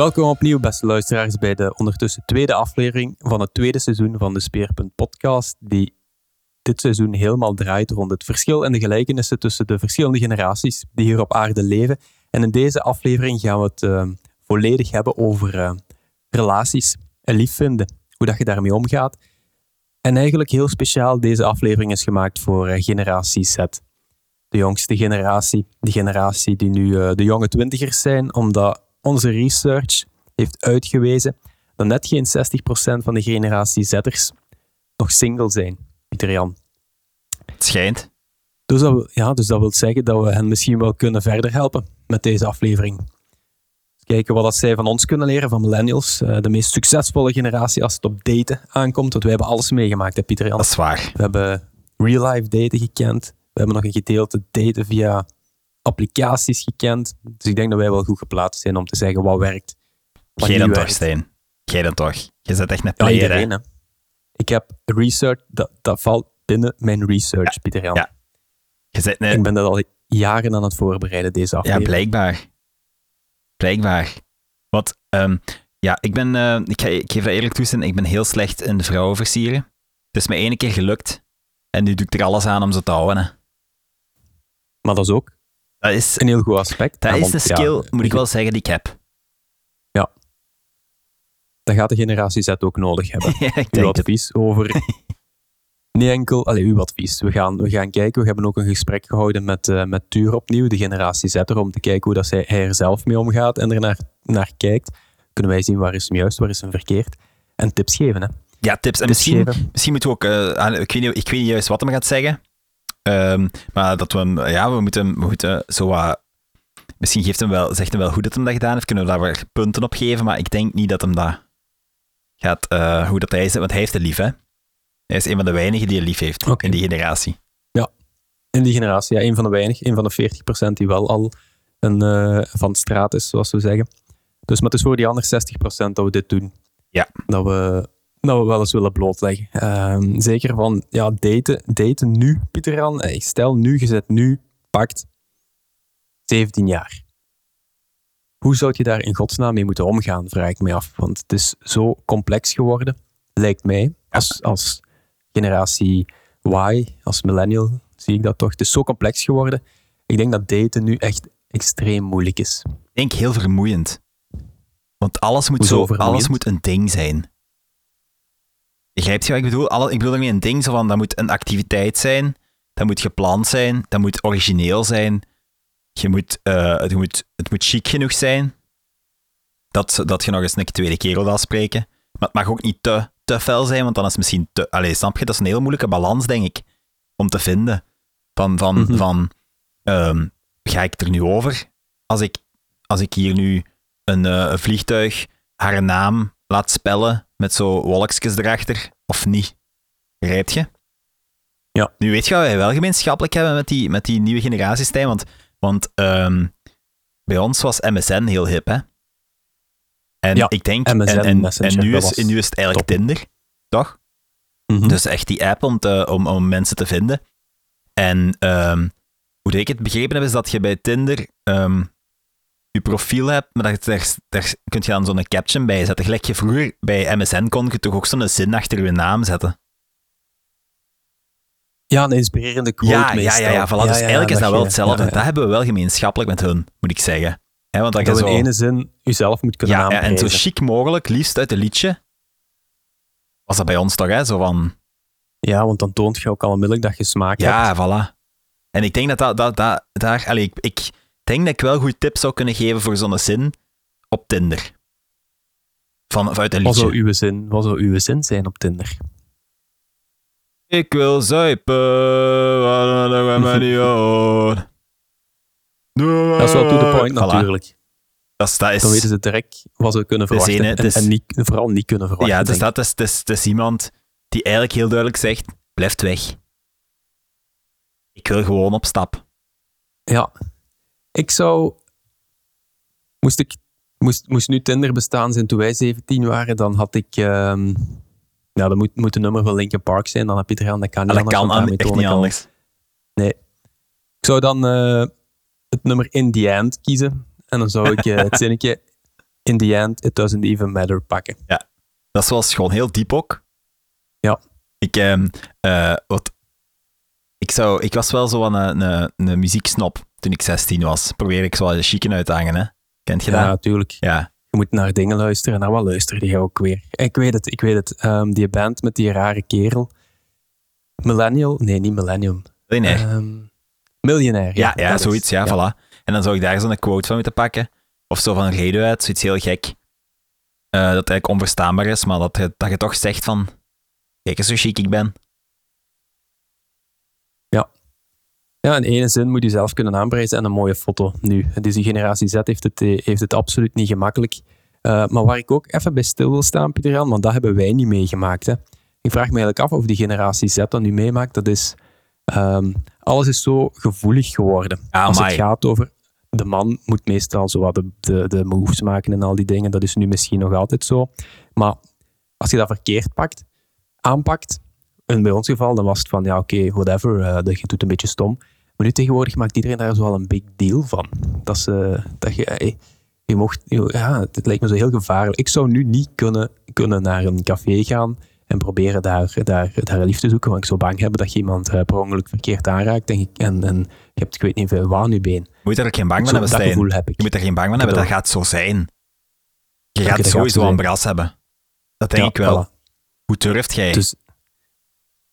Welkom opnieuw, beste luisteraars, bij de ondertussen tweede aflevering van het tweede seizoen van de Speerpunt Podcast, die dit seizoen helemaal draait rond het verschil en de gelijkenissen tussen de verschillende generaties die hier op aarde leven. En in deze aflevering gaan we het uh, volledig hebben over uh, relaties en liefvinden, hoe dat je daarmee omgaat. En eigenlijk heel speciaal, deze aflevering is gemaakt voor uh, generatie Z. De jongste generatie, de generatie die nu de jonge twintigers zijn, omdat onze research heeft uitgewezen dat net geen 60% van de generatie Z'ers nog single zijn, Pieter Jan. Het schijnt. Dus dat, ja, dus dat wil zeggen dat we hen misschien wel kunnen verder helpen met deze aflevering. Kijken wat dat zij van ons kunnen leren, van millennials. Eh, de meest succesvolle generatie als het op daten aankomt. Want wij hebben alles meegemaakt, hè, Pieter Jan. Dat is waar. We hebben real-life daten gekend. We hebben nog een gedeelte daten via applicaties gekend. Dus ik denk dat wij wel goed geplaatst zijn om te zeggen wat werkt. Jij dan toch, Stijn. Jij dan toch. Je zit echt een player, ja, iedereen, hè? Ik heb research, dat, dat valt binnen mijn research, ja, Pieter Jan. Ja. Je zit, Ik ben dat al jaren aan het voorbereiden, deze aflevering. Ja, blijkbaar. Blijkbaar. Want, um, ja, ik ben, uh, ik, ga, ik geef dat eerlijk toe, ik ben heel slecht in de vrouwen versieren. Het is me één keer gelukt. En nu doe ik er alles aan om ze te houden. Hè. Maar dat is ook dat is een heel goed aspect. Dat is de skill, moet ik wel zeggen, die ik heb. Ja. Dat gaat de generatie Z ook nodig hebben. ja, ik uw advies het. over... Niet enkel... Allee, uw advies. We gaan, we gaan kijken. We hebben ook een gesprek gehouden met, uh, met Tuur opnieuw, de generatie Z, om te kijken hoe dat zij, hij er zelf mee omgaat en er naar, naar kijkt. Kunnen wij zien waar is hem juist, waar is hem verkeerd. En tips geven, hè. Ja, tips. En misschien, misschien moeten we ook... Uh, ik, weet niet, ik weet niet juist wat hem gaat zeggen. Um, maar dat we ja, we moeten, we moeten zo wat. Misschien geeft hem wel, zegt hem wel goed dat hem dat gedaan heeft. Kunnen we daar weer punten op geven, maar ik denk niet dat hem dat gaat, uh, hoe dat hij is. Want hij heeft het lief, hè? Hij is een van de weinigen die het lief heeft okay. in die generatie. Ja, in die generatie, ja, een van de weinigen. Een van de 40% die wel al een, uh, van straat is, zoals we zeggen. Dus, maar het is voor die andere 60% dat we dit doen. Ja. Dat we dat we wel eens willen blootleggen. Ehm, zeker van, ja, daten, daten nu, Pieter Jan. Stel nu, gezet nu, pakt 17 jaar. Hoe zou je daar in godsnaam mee moeten omgaan, vraag ik me af. Want het is zo complex geworden, lijkt mij, als, als generatie Y, als millennial, zie ik dat toch. Het is zo complex geworden. Ik denk dat daten nu echt extreem moeilijk is. Ik denk heel vermoeiend. Want alles moet, zo, alles moet een ding zijn. Begrijp je wat ik bedoel? Alle, ik bedoel niet een ding zo van, dat moet een activiteit zijn, dat moet gepland zijn, dat moet origineel zijn, je moet, uh, het, moet, het moet chic genoeg zijn, dat, dat je nog eens een tweede kerel wil spreken. Maar het mag ook niet te, te fel zijn, want dan is het misschien te... Allee, snap je? Dat is een hele moeilijke balans, denk ik, om te vinden. Van, van, mm -hmm. van um, ga ik er nu over? Als ik, als ik hier nu een, uh, een vliegtuig haar naam laat spellen met zo wolkjes erachter, of niet. Begrijp je? Ja. Nu weet je wat wij wel gemeenschappelijk hebben met die, met die nieuwe generatiestijl, want, want um, bij ons was MSN heel hip, hè? En ja, ik denk, MSN, en, en, en nu, is, nu is het eigenlijk top. Tinder, toch? Mhm. Dus echt die app om, te, om, om mensen te vinden. En ehm, hoe ik het begrepen heb, is dat je bij Tinder ehm, je profiel hebt, maar dat, daar, daar kun je dan zo'n caption bij zetten. Gelijk je vroeger bij MSN kon je toch ook zo'n zin achter je naam zetten. Ja, een inspirerende quote Ja, ja, meestal. ja, ja, voilà. dus eigenlijk is dat wel hetzelfde. ja, ja. Dat hebben we wel gemeenschappelijk met hun, moet ik zeggen. Want dat, Dat je zo, in ene zin jezelf moet kunnen ja, ja, en zo chic mogelijk, liefst uit een liedje. Was dat bij ons toch, hè? Zo van, Ja, want dan toont je ook al onmiddellijk dat je smaak hebt. ja, voilà. En ik denk dat, dat, dat, dat daar... Allee, ik, ik denk dat ik wel goede tips zou kunnen geven voor zo'n zin op Tinder. Van, vanuit een Wat liedje. zou uw zin, wat zou uw zin zijn op Tinder? Ik wil zuipen, waarom dat gaat mij niet aan? Dat is wel to the point Voilà. natuurlijk. Dat is, dat is, Dan weten ze direct wat ze kunnen verwachten. ene, en, is- en niet, vooral niet kunnen verwachten. ja, dus dat is, het is, het is iemand die eigenlijk heel duidelijk zegt, blijf weg. Ik wil gewoon op stap. Ja. Ik zou... Moest, ik, moest, moest nu Tinder bestaan zijn toen wij 17 waren, dan had ik... ehm ja, dat moet, moet een nummer van Linkin Park zijn. Dan heb je het eraan. Dat kan niet En dat anders, kan aan- echt niet anders. Ik zou dan eh, het nummer In The End kiezen. En dan zou ik eh, het zinnetje... in the end, it doesn't even matter pakken. Ja, dat was gewoon heel diep ook. Ja. Ik, uh, uh, wat, ik, zou, ik was wel zo een, een, een muzieksnop toen ik 16 was. Probeer ik zo de chicken uit te hangen, hè. Kent je ja, dat? Ja, natuurlijk. Ja. Je moet naar dingen luisteren. Naar wat luisterde je ook weer? Ik weet het, ik weet het. Um, die band met die rare kerel. Millennial? Nee, niet Millennium. Miljonair. Um, miljonair. Ja, ja, ja zoiets, ja, ja, voilà. En dan zou ik daar zo'n quote van moeten pakken. Of zo van uit, zoiets heel gek. Uh, dat eigenlijk onverstaanbaar is, maar dat je, dat je toch zegt van... Kijk eens hoe chic ik ben. Ja. Ja, in ene zin moet je zelf kunnen aanprijzen en een mooie foto nu. Dus die generatie Z heeft het, heeft het absoluut niet gemakkelijk. Uh, maar waar ik ook even bij stil wil staan, Pieter Jan, want dat hebben wij niet meegemaakt. Hè. Ik vraag me eigenlijk af of die generatie Z dat nu meemaakt. Dat is... Um, alles is zo gevoelig geworden. Ah, Als het gaat over... De man moet meestal zo wat de, de, de moves maken en al die dingen. Dat is nu misschien nog altijd zo. Maar als je dat verkeerd pakt, aanpakt, en bij ons geval, dan was het van, ja oké, okay, whatever, uh, dat je doet een beetje stom. Maar nu tegenwoordig maakt iedereen daar zo wel een big deal van. Dat, ze, dat je, je mocht, ja, het lijkt me zo heel gevaarlijk. Ik zou nu niet kunnen, kunnen naar een café gaan en proberen daar, daar, daar lief te zoeken, want ik zou bang hebben dat je iemand uh, per ongeluk verkeerd aanraakt en, en, en je hebt, ik weet niet veel, waar je been. Je moet er ook geen bang van hebben, Dat gevoel heb ik. Je moet er geen bang van hebben, dat gaat zo zijn. Je gaat sowieso een bras hebben. Dat denk Ja, ik wel. voilà. Hoe durft jij? Dus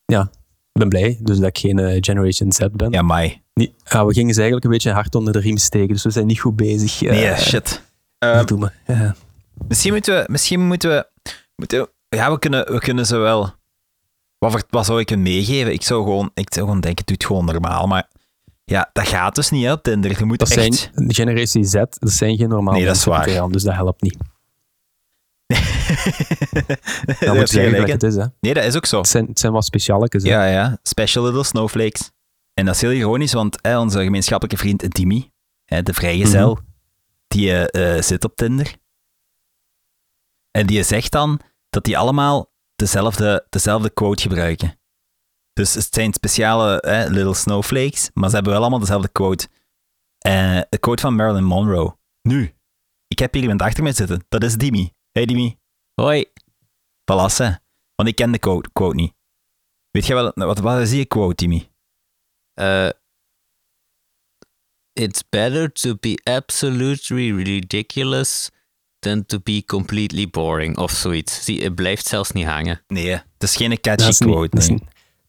ja, ben blij dus dat ik geen eh, Generation Z ben. ja. Niet, ja, we gingen ze eigenlijk een beetje hard onder de riem steken, dus we zijn niet goed bezig. eh, Nee, shit. Ehm, doen we. Ja. misschien moeten we... Misschien moeten we, moeten we- ja, we kunnen, we kunnen ze wel... Wat, wat zou ik hem meegeven? Ik zou gewoon, ik zou gewoon denken, doe het gewoon normaal. Maar ja, dat gaat dus niet hè, op Tinder. Je moet Dat echt... zijn de generatie Z, dat zijn geen normale Nee, dat is waar. Dus dat helpt niet. dat moet je zeggen het is. Hè. Nee, dat is ook zo. Het, zijn, het zijn wat specialetjes. hè. Ja, ja. Special Little Snowflakes. En dat is heel ironisch, want hè, onze gemeenschappelijke vriend Dimi, hè, de vrijgezel, Mhm. die eh, eh, zit op Tinder. En die zegt dan dat die allemaal dezelfde, dezelfde quote gebruiken. Dus het zijn speciale hè, Little Snowflakes, maar ze hebben wel allemaal dezelfde quote. Eh de quote van Marilyn Monroe. Nu, ik heb hier iemand achter mij zitten. Dat is Dimi. Hey Dimi. Hoi. Palasse. Want ik ken de quote, quote niet. Weet jij wel, wat, wat is die quote, Dimi? Uh, it's better to be absolutely ridiculous than to be completely boring of zoiets. Zie, het blijft zelfs niet hangen. Nee, het is geen catchy is quote. nee.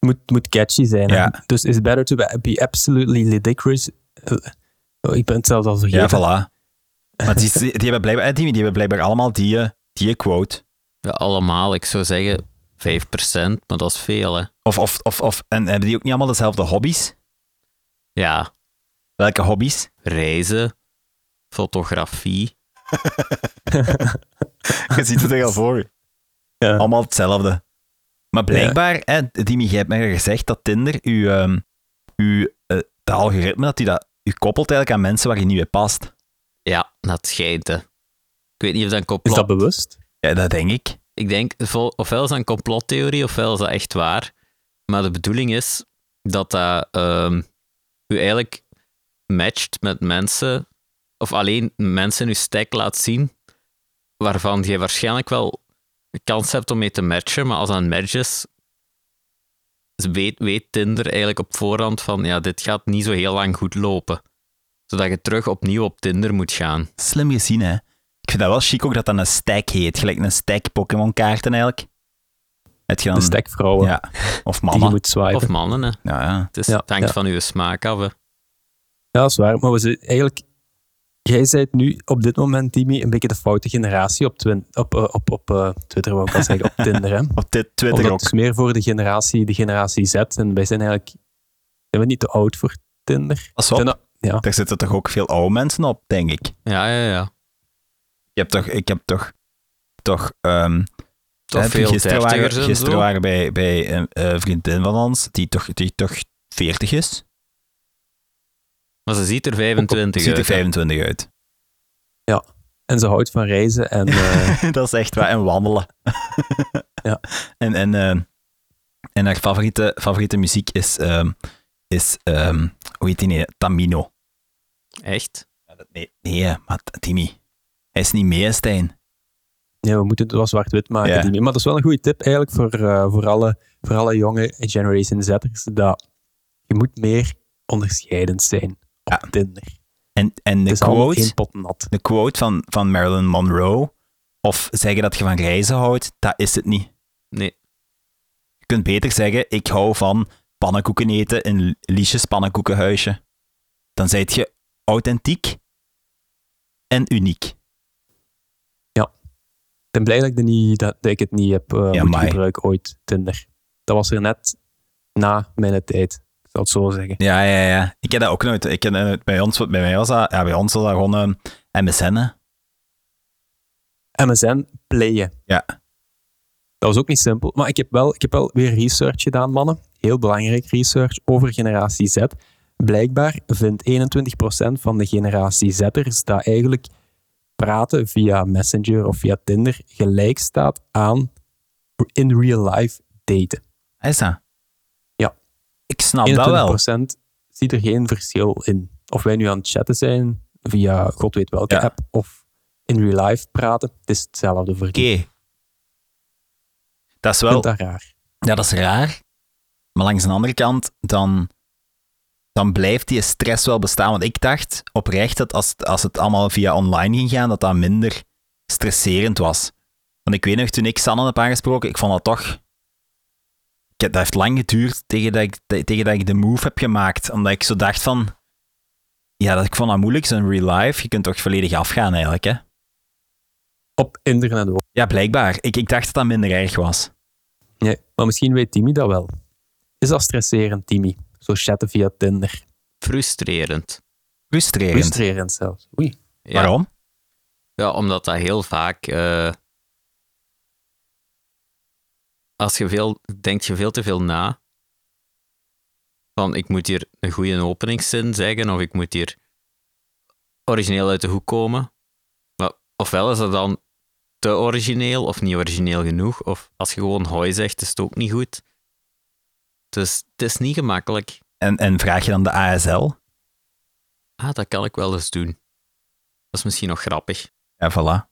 moet, moet catchy zijn. hè. Ja. Dus it's better to be, absolutely ludicrous. Eh, oh, ik ben het zelfs al vergeten. Ja, voilà. Maar die, die hebben blijkbaar, eh, die hebben blijkbaar allemaal die, eh, die quote. Ja, allemaal, ik zou zeggen 5%, maar dat is veel, hè. Of, of, of, of, en hebben die ook niet allemaal dezelfde hobby's? Ja, Welke hobby's? reizen, fotografie. Je ziet het er al voor. je. Ja. Allemaal hetzelfde. Maar blijkbaar, hè, Dimi, jij hebt mij gezegd dat Tinder, uw, ehm, uw eh, het algoritme, dat u dat u koppelt eigenlijk aan mensen waar je niet bij past. Ja, dat schijnt, hè. Ik weet niet of dat een Is complot... dat bewust? Ja, dat denk ik. Ik denk, ofwel is dat een complottheorie, ofwel is dat echt waar. Maar de bedoeling is dat dat ehm, u eigenlijk matcht met mensen, of alleen mensen in uw stack laat zien, waarvan je waarschijnlijk wel kans hebt om mee te matchen, maar als dat een match is, weet, weet Tinder eigenlijk op voorhand van, ja, dit gaat niet zo heel lang goed lopen. Zodat je terug opnieuw op Tinder moet gaan. Slim gezien, hè. Ik vind dat wel chic ook dat dat een stack heet. Gelijk een stack Pokémon kaarten eigenlijk. Het je dan, De stekvrouwen Ja. Of mannen. Of mannen, hè. Ja, ja. Het, is, het hangt ja. van uw smaak af, hè. Ja, dat is waar. Maar we zijn eigenlijk... Jij bent nu op dit moment, Timmy, een beetje de foute generatie op, twin, op, eh, op, op eh, Twitter, wou ik al zeggen, op Tinder. Hè? Op dit Twitter Omdat ook. het is meer voor de generatie, de generatie Z. En wij zijn eigenlijk... Zijn we niet te oud voor Tinder? Pas op, ja. daar zitten toch ook veel oude mensen op, denk ik. Ja, ja, ja. Ik heb toch, ik heb toch, toch ehm, Toch hè, veel gisteren waren, gisteren waren bij, bij een eh, vriendin van ons, die toch, die toch 40 is. Maar ze ziet er 25 Ziet er uit. hè. 25 uit. En ze houdt van reizen en... eh, dat is echt waar. En wandelen. Ja. En, en, eh, en haar favoriete, favoriete muziek is, ehm, is ehm, hoe heet die nee? Tamino. Echt? Ja, Nee, nee, maar Timmy. Hij is niet mee, Stijn. Nee, we moeten het wel zwart-wit maken. Die, maar dat is wel een goede tip eigenlijk voor, uh, voor, alle, voor alle jonge Generation Zetters. Dat je moet meer onderscheidend zijn op ja. Tinder. En, en de, quote, de quote van, van Marilyn Monroe, of zeggen dat je van reizen houdt, dat is het niet. Nee. Je kunt beter zeggen, ik hou van pannenkoeken eten in Liesjes pannenkoekenhuisje. Dan zijt je authentiek en uniek. Ik ben blij dat ik, niet, dat, ik het niet heb uh, moeten gebruiken ooit, Tinder. Dat was er net na mijn tijd dat zo zeggen. Ja, ja, ja. Ik heb dat ook nooit. Ik ken, bij, ons, bij mij was dat, ja, bij ons was dat gewoon um, ehm, MSN. Hè. MSN playen. Ja. Dat was ook niet simpel. Maar ik heb wel, ik heb wel weer research gedaan, mannen. Heel belangrijk research over generatie Z. Blijkbaar vindt 21% van de generatie Z'ers dat eigenlijk praten via Messenger of via Tinder gelijk staat aan in real life daten. Is dat? Ik snap 21% dat wel. ziet er geen verschil in. Of wij nu aan het chatten zijn via god weet welke app of in real life praten, het is hetzelfde voor Oké. Dat is wel... dat raar. Ja, dat is raar. Maar langs de andere kant, dan, dan blijft die stress wel bestaan. Want ik dacht oprecht dat als, als het allemaal via online ging gaan, dat dat minder stresserend was. Want ik weet nog, toen ik Sanne heb aangesproken, ik vond dat toch dat heeft lang geduurd tegen dat, ik, tegen dat ik de move heb gemaakt. Omdat ik zo dacht van... Ja, dat ik vond dat moeilijk, zo'n real life. Je kunt toch volledig afgaan eigenlijk, hè? Op internet ook. Ja, blijkbaar. Ik, ik dacht dat dat minder erg was. Nee, maar misschien weet Timmy dat wel. Is dat stresserend, Timmy? Zo chatten via Tinder. Frustrerend. Frustrerend? Frustrerend zelfs. Oei. Waarom? Ja, omdat dat heel vaak... Uh als je veel, denk je veel te veel na. Van ik moet hier een goede openingszin zeggen of ik moet hier origineel uit de hoek komen. Maar ofwel is dat dan te origineel of niet origineel genoeg. Of als je gewoon hoi zegt, is het ook niet goed. Dus het is niet gemakkelijk. En, en vraag je dan de ASL? Ah, dat kan ik wel eens doen. Dat is misschien nog grappig. Ja, voilà.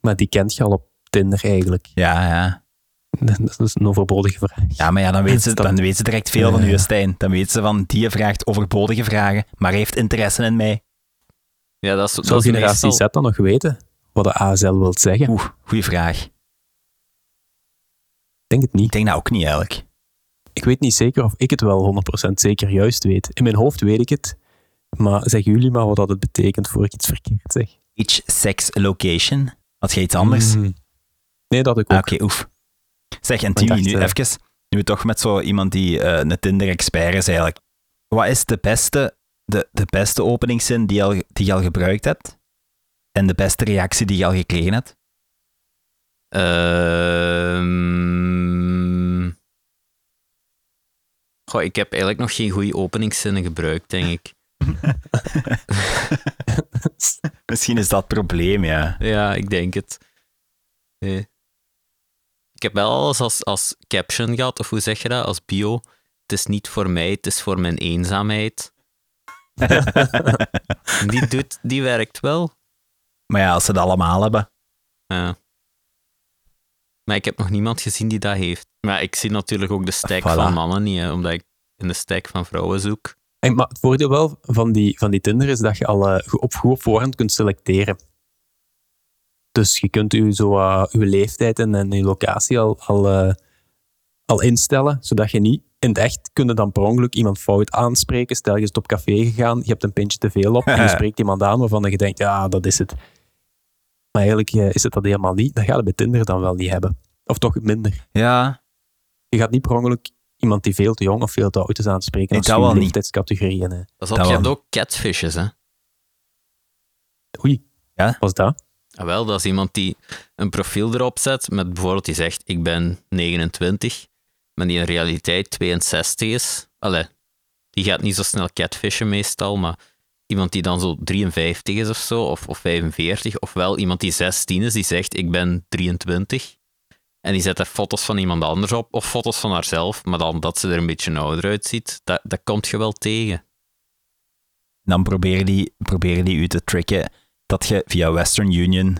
Maar die kent je al op Tinder eigenlijk. Ja, ja. Dat is een overbodige vraag. Ja, maar ja, dan weet ze, dan weet ze direct veel van u, Stijn. Dan weet ze van, die vraagt overbodige vragen, maar heeft interesse in mij. Ja, dat is, Zou dat generatie meestal... Z dan nog weten wat de ASL wil zeggen? Oeh, goede vraag. Ik denk het niet. Ik denk dat ook niet, eigenlijk. Ik weet niet zeker of ik het wel 100% zeker juist weet. In mijn hoofd weet ik het, maar zeggen jullie maar wat dat het betekent voor ik iets verkeerd zeg. Each sex location? Had je iets anders? Mm. Nee, dat ik ah, ook. Oké, oef. Zeg, en Timmy, nu uh, even, nu toch met zo iemand die uh, een Tinder-expert is eigenlijk. Wat is de beste, de, de beste openingszin die, al, die je al gebruikt hebt? En de beste reactie die je al gekregen hebt? Um... Goh, ik heb eigenlijk nog geen goede openingszinnen gebruikt, denk ik. Misschien is dat het probleem, ja. Ja, ik denk het. Nee. Ik heb wel alles als, als caption gehad, of hoe zeg je dat, als bio. Het is niet voor mij, het is voor mijn eenzaamheid. die, doet, die werkt wel. Maar ja, als ze het allemaal hebben. Ja. Maar ik heb nog niemand gezien die dat heeft. Maar ik zie natuurlijk ook de stack van mannen niet, hè, omdat ik in de stack van vrouwen zoek. En, maar het voordeel wel van die, van die Tinder is dat je al uh, op goed voorhand kunt selecteren. Dus je kunt u zo, uh, uw leeftijd en, en uw locatie al, al, uh, al instellen, zodat je niet in het echt kunnen dan per ongeluk iemand fout aanspreken. Stel, je bent op café gegaan, je hebt een pintje te veel op en je spreekt iemand aan waarvan je denkt, ja, dat is het. Maar eigenlijk uh, is het dat helemaal niet. Dat gaat het bij Tinder dan wel niet hebben. Of toch minder. Ja. Je gaat niet per ongeluk iemand die veel te jong of veel te oud is aanspreken. Nee, dat wel niet. leeftijdscategorieën. Dat is ook, je hebt ook catfishes, hè? Oei. Ja? Wat is dat? Ah, wel, dat is iemand die een profiel erop zet met bijvoorbeeld die zegt ik ben 29, maar die in realiteit 62 is. Allee, die gaat niet zo snel catfishen meestal, maar iemand die dan zo 53 is of zo, of, of 45, ofwel iemand die 16 is, die zegt ik ben 23. En die zet er foto's van iemand anders op, of foto's van haarzelf, maar dan dat ze er een beetje ouder uitziet, dat, dat komt je wel tegen. Dan proberen die, proberen die u te tricken dat je via Western Union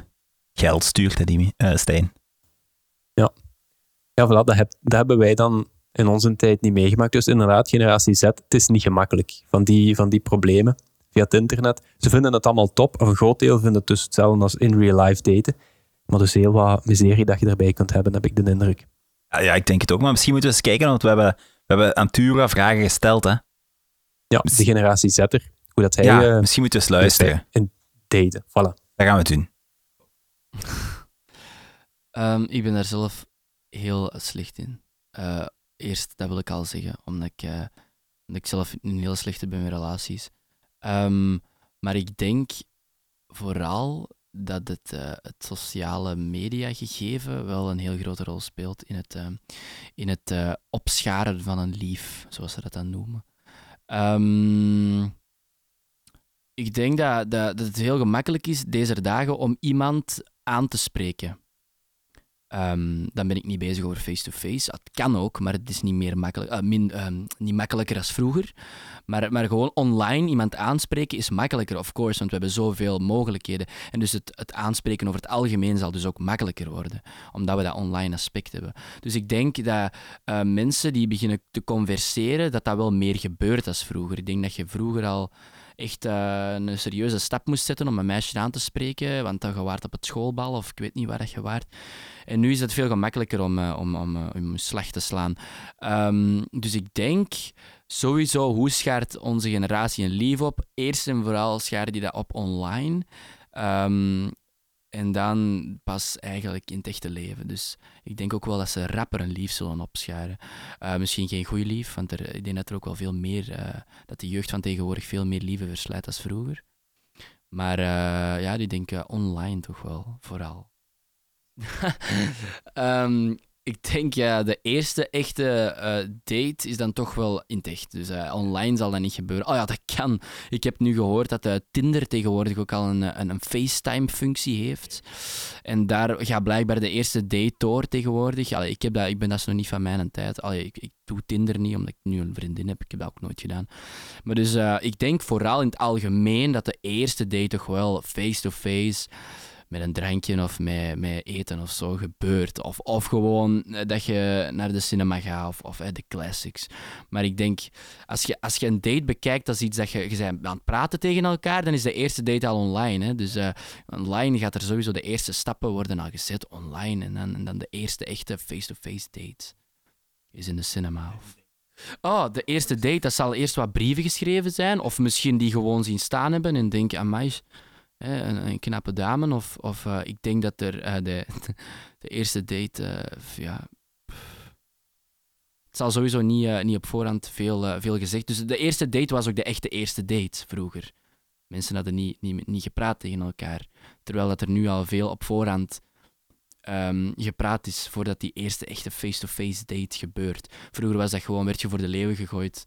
geld stuurt, hè, die, uh, Stijn. Ja, ja voilà, dat, heb, dat hebben wij dan in onze tijd niet meegemaakt. Dus inderdaad, generatie Z, het is niet gemakkelijk van die, van die problemen via het internet. Ze vinden het allemaal top, of een groot deel vindt het dus hetzelfde als in real life daten. Maar dus heel wat miserie dat je erbij kunt hebben, heb ik de indruk. Ja, ja, ik denk het ook, maar misschien moeten we eens kijken, want we hebben, we hebben aan Tura vragen gesteld, hè. Ja, de generatie Zetter. Hoe dat hij... Ja, uh, misschien moeten we eens luisteren. In daten, voilà. Dat gaan we doen. um, ik ben daar zelf heel slecht in. Uh, eerst, dat wil ik al zeggen, omdat ik, uh, omdat ik zelf een heel slechte ben met relaties. Um, maar ik denk vooral dat het, uh, het sociale media gegeven wel een heel grote rol speelt in het, uh, in het uh, opscharen van een lief, zoals ze dat dan noemen. Um, ik denk dat, dat het heel gemakkelijk is deze dagen om iemand aan te spreken. Um, dan ben ik niet bezig over face-to-face. Het kan ook, maar het is niet, meer makkelijk, uh, min, um, niet makkelijker als vroeger. Maar, maar gewoon online iemand aanspreken is makkelijker, of course, want we hebben zoveel mogelijkheden. En dus het, het aanspreken over het algemeen zal dus ook makkelijker worden, omdat we dat online aspect hebben. Dus ik denk dat uh, mensen die beginnen te converseren, dat dat wel meer gebeurt als vroeger. Ik denk dat je vroeger al echt uh, een serieuze stap moest zetten om een meisje aan te spreken, want dan waart op het schoolbal of ik weet niet waar dat je waart. En nu is het veel gemakkelijker om, uh, om, om, uh, om slag te slaan. Um, dus ik denk sowieso, hoe schaart onze generatie een lief op? Eerst en vooral scharen die dat op online. Um, en dan pas eigenlijk in het echte leven. Dus ik denk ook wel dat ze rapper een lief zullen opscharen. Uh, misschien geen goede lief, want er, ik denk dat er ook wel veel meer, dat de jeugd van tegenwoordig veel meer lieven verslijt als vroeger. Maar ja, die denken online toch wel, vooral. Um, ik denk ja, de eerste echte uh, date is dan toch wel in het echt. Dus uh, online zal dat niet gebeuren. Oh ja, dat kan. Ik heb nu gehoord dat uh, Tinder tegenwoordig ook al een, een, een FaceTime-functie heeft. En daar gaat blijkbaar de eerste date door tegenwoordig. Allee, ik, heb dat, ik ben dat nog niet van mijn tijd. Ik, ik doe Tinder niet, omdat ik nu een vriendin heb. Ik heb dat ook nooit gedaan. Maar dus ik denk vooral in het algemeen dat de eerste date toch wel face-to-face... -face, met een drankje of met, met eten of zo gebeurt. Of, of gewoon eh, dat je naar de cinema gaat of, of de classics. Maar ik denk, als je, als je een date bekijkt als iets dat je, je aan het praten tegen elkaar, dan is de eerste date al online. Hè? Dus uh, online gaat er sowieso de eerste stappen worden al gezet online. En dan, en dan de eerste echte face-to-face -face date is in de cinema. Oh, de eerste date, dat zal eerst wat brieven geschreven zijn. Of misschien die gewoon zien staan hebben en denken, amai, een, knappe dame. Of, of uh, ik denk dat er uh, de, de eerste date, uh, ja. Het zal sowieso niet, niet op voorhand veel, veel gezegd. Dus de eerste date was ook de echte eerste date vroeger. Mensen hadden niet, niet, niet gepraat tegen elkaar. Terwijl dat er nu al veel op voorhand um, gepraat is voordat die eerste echte face-to-face -face date gebeurt. Vroeger was dat gewoon, werd je voor de leeuwen gegooid.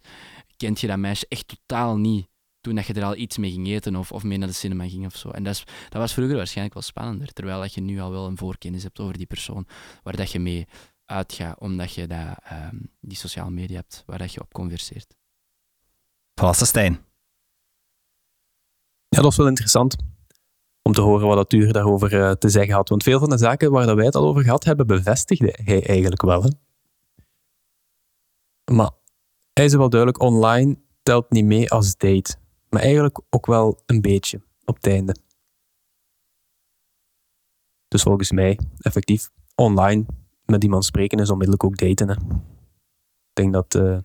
Kent je dat meisje echt totaal niet toen dat je er al iets mee ging eten of, of mee naar de cinema ging of zo. En dat, is, dat was vroeger waarschijnlijk wel spannender, terwijl dat je nu al wel een voorkennis hebt over die persoon waar dat je mee uitgaat, omdat je dat, um, die sociale media hebt waar dat je op converseert. Voilà, Stijn. Ja, dat is wel interessant om te horen wat dat u daarover uh, te zeggen had. Want veel van de zaken waar dat wij het al over gehad hebben, bevestigde hij eigenlijk wel. Hè? Maar hij is wel duidelijk, online telt niet mee als date maar eigenlijk ook wel een beetje op het einde. Dus volgens mij, effectief, online met iemand spreken is onmiddellijk ook daten. Hè. Ik denk dat uh,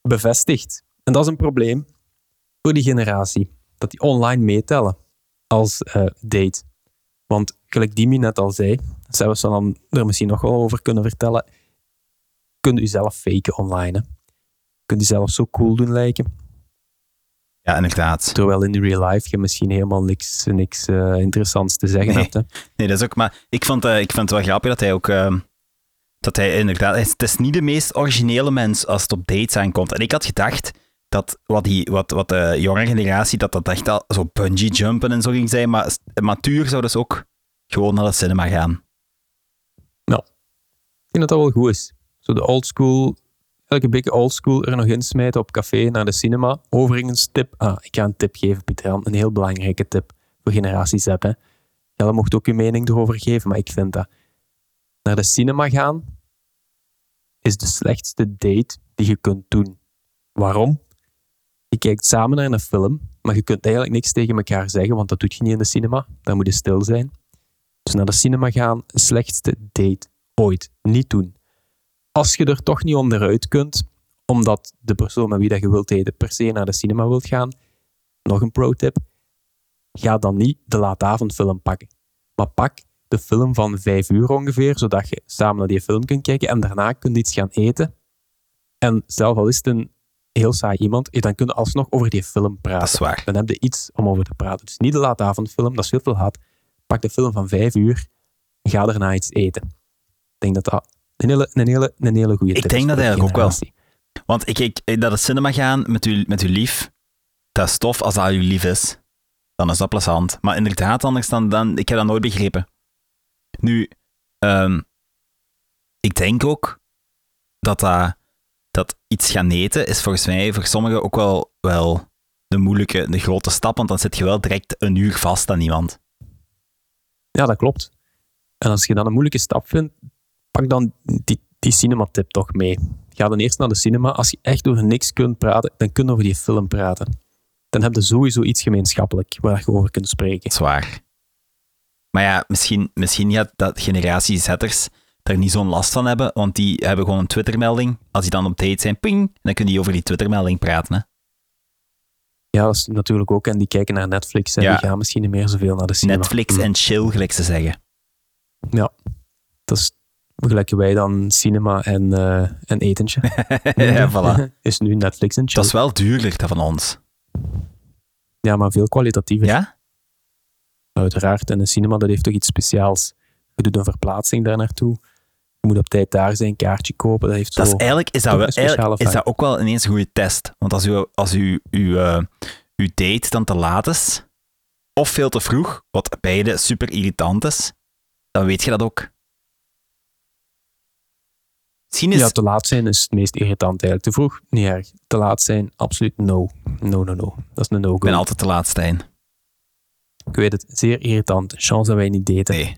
bevestigt. En dat is een probleem voor die generatie. Dat die online meetellen als uh, date. Want gelijk Dimi net al zei, zelfs dan er misschien nog wel over kunnen vertellen, kunt u zelf faken online. Hè. Kunt u zelf zo cool doen lijken ja, inderdaad. Terwijl in de real life je misschien helemaal niks, niks uh, interessants te zeggen hebt. Hè? Nee, dat is ook. Maar ik vond, uh, ik vond het wel grappig dat hij ook. Uh, dat hij inderdaad. Het is niet de meest originele mens als het op dates aankomt. En ik had gedacht dat wat, die, wat, wat de jonge generatie. dat dat echt al zo bungee jumpen en zo ging zijn. Maar Matuur zou dus ook gewoon naar de cinema gaan. Nou, ik denk dat dat wel goed is. Zo de old school een beetje oldschool er nog in smijten op café naar de cinema. Overigens, tip. Ah, ik ga een tip geven, Pieter. Een heel belangrijke tip voor generatie Z. Jij mocht ook je mening erover geven, maar ik vind dat. Naar de cinema gaan is de slechtste date die je kunt doen. Waarom? Je kijkt samen naar een film, maar je kunt eigenlijk niks tegen elkaar zeggen, want dat doet je niet in de cinema. Daar moet je stil zijn. Dus naar de cinema gaan, slechtste date ooit. Niet doen. Als je er toch niet onderuit kunt, omdat de persoon met wie dat je wilt eten per se naar de cinema wilt gaan, nog een pro-tip, ga dan niet de laatavondfilm pakken. Maar pak de film van vijf uur ongeveer, zodat je samen naar die film kunt kijken en daarna kunt iets gaan eten. En zelf al is het een heel saai iemand, dan kun je alsnog over die film praten. Dat is waar. Dan heb je iets om over te praten. Dus niet de laatavondfilm, dat is veel te laat. Pak de film van vijf uur en ga daarna iets eten. Ik denk dat dat een hele, een hele, een hele goede Ik denk dat eigenlijk ook wel. Want ik, ik, dat het cinema gaan met uw, met uw lief, dat is tof als dat uw lief is. Dan is dat plezant. Maar inderdaad, anders dan, dan ik heb dat nooit begrepen. Nu, um, ik denk ook dat, dat, dat iets gaan eten is volgens mij voor sommigen ook wel, wel de moeilijke, de grote stap, want dan zit je wel direct een uur vast aan iemand. Ja, dat klopt. En als je dan een moeilijke stap vindt, pak dan die, die cinematip toch mee. Ga dan eerst naar de cinema. Als je echt over niks kunt praten, dan kun je over die film praten. Dan heb je sowieso iets gemeenschappelijk waar je over kunt spreken. Zwaar. Maar ja, misschien, misschien gaat dat generatie Zetters er niet zo'n last van hebben, want die hebben gewoon een Twittermelding. Als die dan op date zijn, ping, dan kunnen die over die Twittermelding praten. Hè? Ja, dat is natuurlijk ook. En die kijken naar Netflix en die gaan misschien niet meer zoveel naar de cinema. Netflix en chill, gelijk ze zeggen. Ja, dat is vergelijken wij dan cinema en, uh, en etentje. ja, voilà. Is nu Netflix en chill. Dat is wel duurder dan van ons. Ja, maar veel kwalitatiever. Ja? Uiteraard. En een cinema, dat heeft toch iets speciaals. Je doet een verplaatsing daar naartoe. Je moet op tijd daar zijn, kaartje kopen. Dat heeft dat zo is eigenlijk, is dat, wel, eigenlijk is dat ook wel ineens een goede test. Want als u, als u, u, uh, uw date dan te laat is, of veel te vroeg, wat beide super irritant is, dan weet je dat ook. Ja, te laat zijn is het meest irritant eigenlijk. Te vroeg, niet erg. Te laat zijn, absoluut no. No, no, no. Dat is een no-go. Ik ben altijd te laat, Stijn. Ik weet het, zeer irritant. Chance dat wij niet daten. Nee.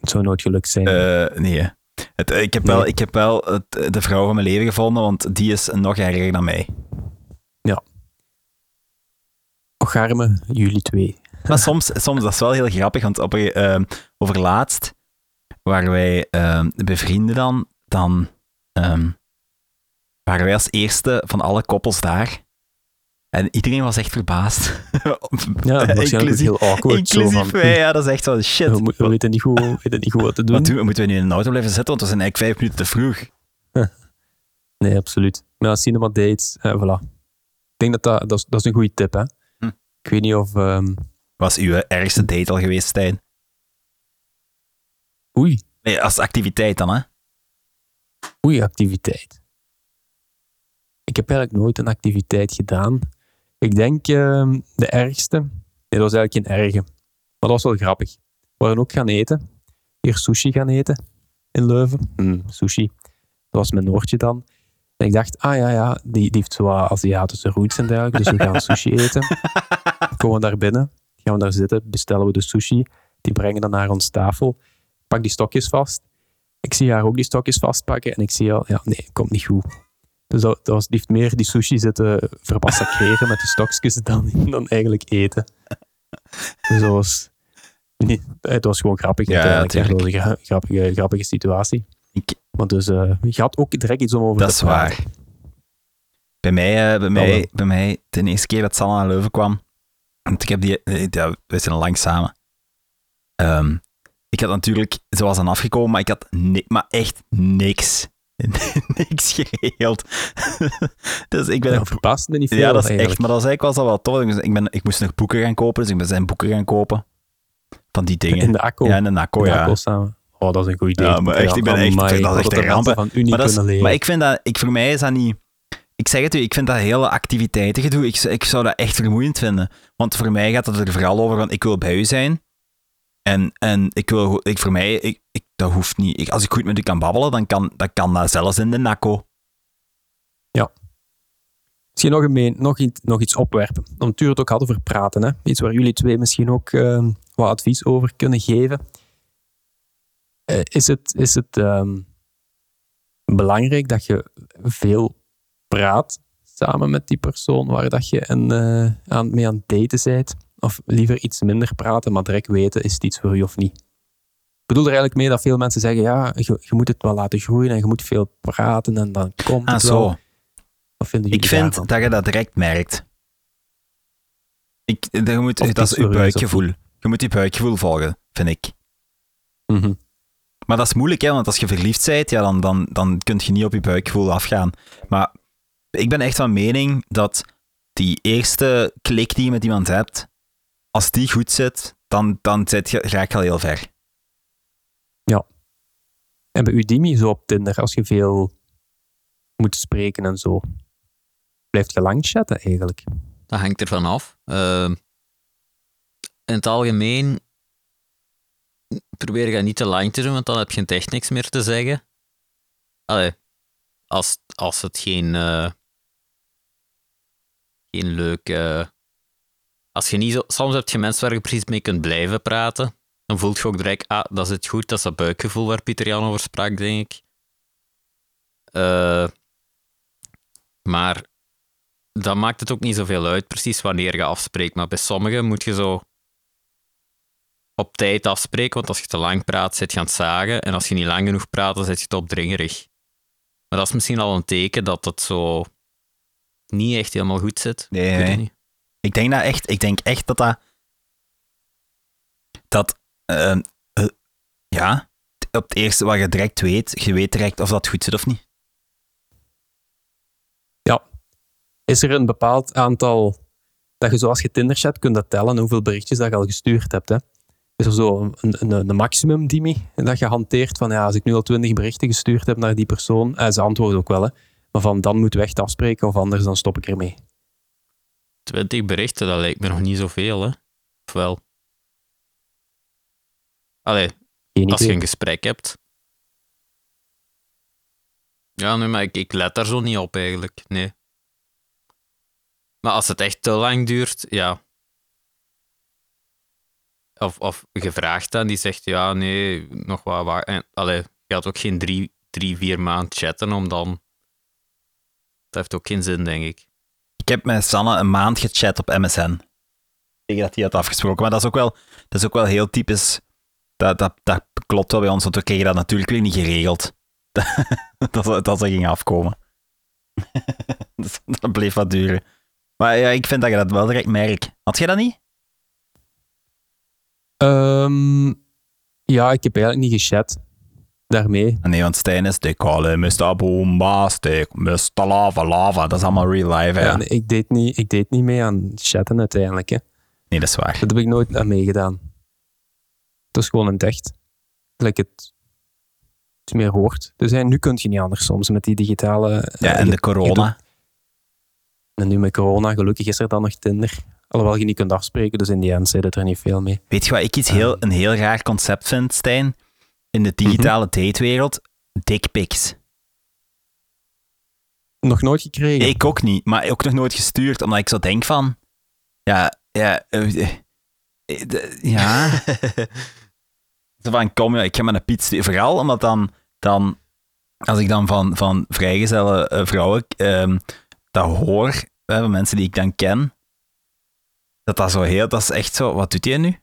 Het zou nooit gelukt zijn. Uh, nee. Het, ik heb wel, ik heb wel het, de vrouw van mijn leven gevonden, want die is nog erger dan mij. Ja. Och, arme, jullie twee. Maar soms, soms dat is wel heel grappig, want op, uh, over laatst waren wij uh, bevrienden dan, dan um, waren wij als eerste van alle koppels daar. En iedereen was echt verbaasd. Ja, inclusief, heel awkward. Inclusief zo wij, ja, dat is echt zo shit. We, we, weten niet goed, we weten niet goed wat te doen. Wat. Moeten we nu in een auto blijven zitten, want we zijn eigenlijk vijf minuten te vroeg. Nee, absoluut. Maar cinema dates, eh, voilà. Ik denk dat dat, dat, is, dat is een goede tip, hè. Hm. Ik weet niet of... Um... Was uw ergste date al geweest, Stijn? Oei. Nee, als activiteit dan, hè? Activiteit. Ik heb eigenlijk nooit een activiteit gedaan. Ik denk uh, de ergste. Nee, dat was eigenlijk geen erge. Maar dat was wel grappig. We waren ook gaan eten. Hier sushi gaan eten in Leuven. Mm, sushi. Dat was mijn Noortje dan. En ik dacht, ah ja, ja, die, die heeft zo Aziatische roots en dergelijke. Dus we gaan sushi eten. Komen we daar binnen. Gaan we daar zitten. Bestellen we de sushi. Die brengen dan naar ons tafel. Pak die stokjes vast. Ik zie haar ook die stokjes vastpakken en ik zie al, ja, nee, komt niet goed. Dus dat, dat was, die heeft meer die sushi zitten vermassacreren met die stokjes dan, dan eigenlijk eten. Dus dat was, nee, het was gewoon grappig. Ja. Een grappige, grappige situatie. Ik, maar dus, uh, je had ook direct iets om over dat te praten. Dat is waar. Bij mij, uh, bij, mij, bij mij, de eerste keer dat Sanne naar Leuven kwam, want ik heb die, eh, ja, we zijn lang samen. Um, ik had natuurlijk, zoals dan afgekomen, maar ik had maar echt niks. niks geregeld. dus ik ben ja, verpast me niet veel. Ja, dat is eigenlijk. echt, maar dat is eigenlijk wel, wel tof. Ik, ben, ik moest nog boeken gaan kopen, dus ik ben zijn boeken gaan kopen. Van die dingen. In de Akko? Ja, in de Akko, in de ja. samen. Oh, dat is een goed idee. Ja, maar echt, ik ben echt, my, dat is echt een ramp. Van u niet maar, maar ik vind dat, ik, voor mij is dat niet... Ik zeg het u, ik vind dat hele activiteiten gedoe, ik, ik zou dat echt vermoeiend vinden. Want voor mij gaat het er vooral over van, ik wil bij u zijn, en, en ik wil, ik, voor mij, ik, ik, dat hoeft niet. Ik, als ik goed met u kan babbelen, dan kan, dan kan dat zelfs in de NACO. Ja. Misschien nog, een nog, iets, nog iets opwerpen. Omdat we het ook hadden over praten. Hè? Iets waar jullie twee misschien ook uh, wat advies over kunnen geven. Uh, is het, is het um, belangrijk dat je veel praat samen met die persoon waar dat je een, uh, aan, mee aan het daten bent? Of liever iets minder praten, maar direct weten, is het iets voor je of niet? Ik bedoel er eigenlijk mee dat veel mensen zeggen, ja, je, je moet het wel laten groeien en je moet veel praten en dan komt het ah, wel. Wat vinden Ik vind dat je dat direct merkt. Ik, dat, moet, dat is je buikgevoel. Je moet je buikgevoel volgen, vind ik. Mm Maar dat is moeilijk, hè, want als je verliefd bent, ja, dan, dan, dan kun je niet op je buikgevoel afgaan. Maar ik ben echt van mening dat die eerste klik die je met iemand hebt, als die goed zit, dan, dan zit je, raak je al heel ver. Ja. En bij Udemy zo op Tinder, als je veel moet spreken en zo, blijft je lang chatten eigenlijk? Dat hangt ervan af. Uh, in het algemeen probeer je niet te lang te doen, want dan heb je echt niks meer te zeggen. Allee, als, als het geen, uh, geen leuke als je niet zo, soms heb je mensen waar je precies mee kunt blijven praten. Dan voelt je ook direct, ah, dat is het goed. Dat is dat buikgevoel waar Pieter Jan over sprak, denk ik. Uh, maar dat maakt het ook niet zoveel uit, precies wanneer je afspreekt. Maar bij sommigen moet je zo op tijd afspreken, want als je te lang praat, zit je aan het zagen. En als je niet lang genoeg praat, dan zit je te opdringerig. Maar dat is misschien al een teken dat het zo niet echt helemaal goed zit. Nee, nee. Ik denk dat echt, ik denk echt dat dat. Dat. Uh, uh, ja. Op het eerste wat je direct weet, je weet direct of dat goed zit of niet. Ja. Is er een bepaald aantal. Dat je zoals je Tinder chat kunt dat tellen hoeveel berichtjes dat je al gestuurd hebt. Hè? Is er zo een, een, een maximum, Dimi, dat je hanteert van ja, als ik nu al twintig berichten gestuurd heb naar die persoon, en ze antwoorden ook wel, hè, maar van dan moeten we echt afspreken of anders dan stop ik ermee. 20 berichten, dat lijkt me nog niet zoveel, hè? Of wel? Allee, als je een gesprek hebt. Ja, nee, maar ik, ik let daar zo niet op eigenlijk, nee. Maar als het echt te lang duurt, ja. Of, of gevraagd dan, die zegt ja, nee, nog wat waar. En, allee, je had ook geen drie, drie, vier maanden chatten om dan. Dat heeft ook geen zin, denk ik. Ik heb met Sanne een maand gechat op MSN. Tegen dat hij had afgesproken. Maar dat is ook wel, dat is ook wel heel typisch. Dat, dat, dat klopt wel bij ons, want we kregen dat natuurlijk weer niet geregeld. dat, dat, ze ging afkomen. Dus dat bleef wat duren. Maar ja, ik vind dat je dat wel direct merkt. Had jij dat niet? Um, ja, ik heb eigenlijk niet gechat daarmee. Nee, want Stijn is de call Mr. Bombastic, Mr. Lava Lava. Dat is allemaal real life, hè? Ja, nee, ik, deed niet, ik deed niet mee aan chatten uiteindelijk, hè. Nee, dat is waar. Dat heb ik nooit aan meegedaan. Het is gewoon een echt. Gelijk het, het meer hoort. Dus hè, nu kun je niet anders soms met die digitale... Ja, en de corona. En nu met corona, gelukkig is er dan nog Tinder. Alhoewel je niet kunt afspreken, dus in die end zit het er niet veel mee. Weet je wat ik iets heel, een heel raar concept vind, Stijn? In de digitale mm datewereld dickpics. Nog nooit gekregen? Ik ook niet, maar ook nog nooit gestuurd, omdat ik zo denk van... Ja, ja... Uh, ja... zo van, kom, ja, ik ga met een pizza... Vooral omdat dan... dan als ik dan van, van vrijgezelle uh, vrouwen um, dat hoor, van mensen die ik dan ken, dat dat zo heel... Dat is echt zo... Wat doet hij nu?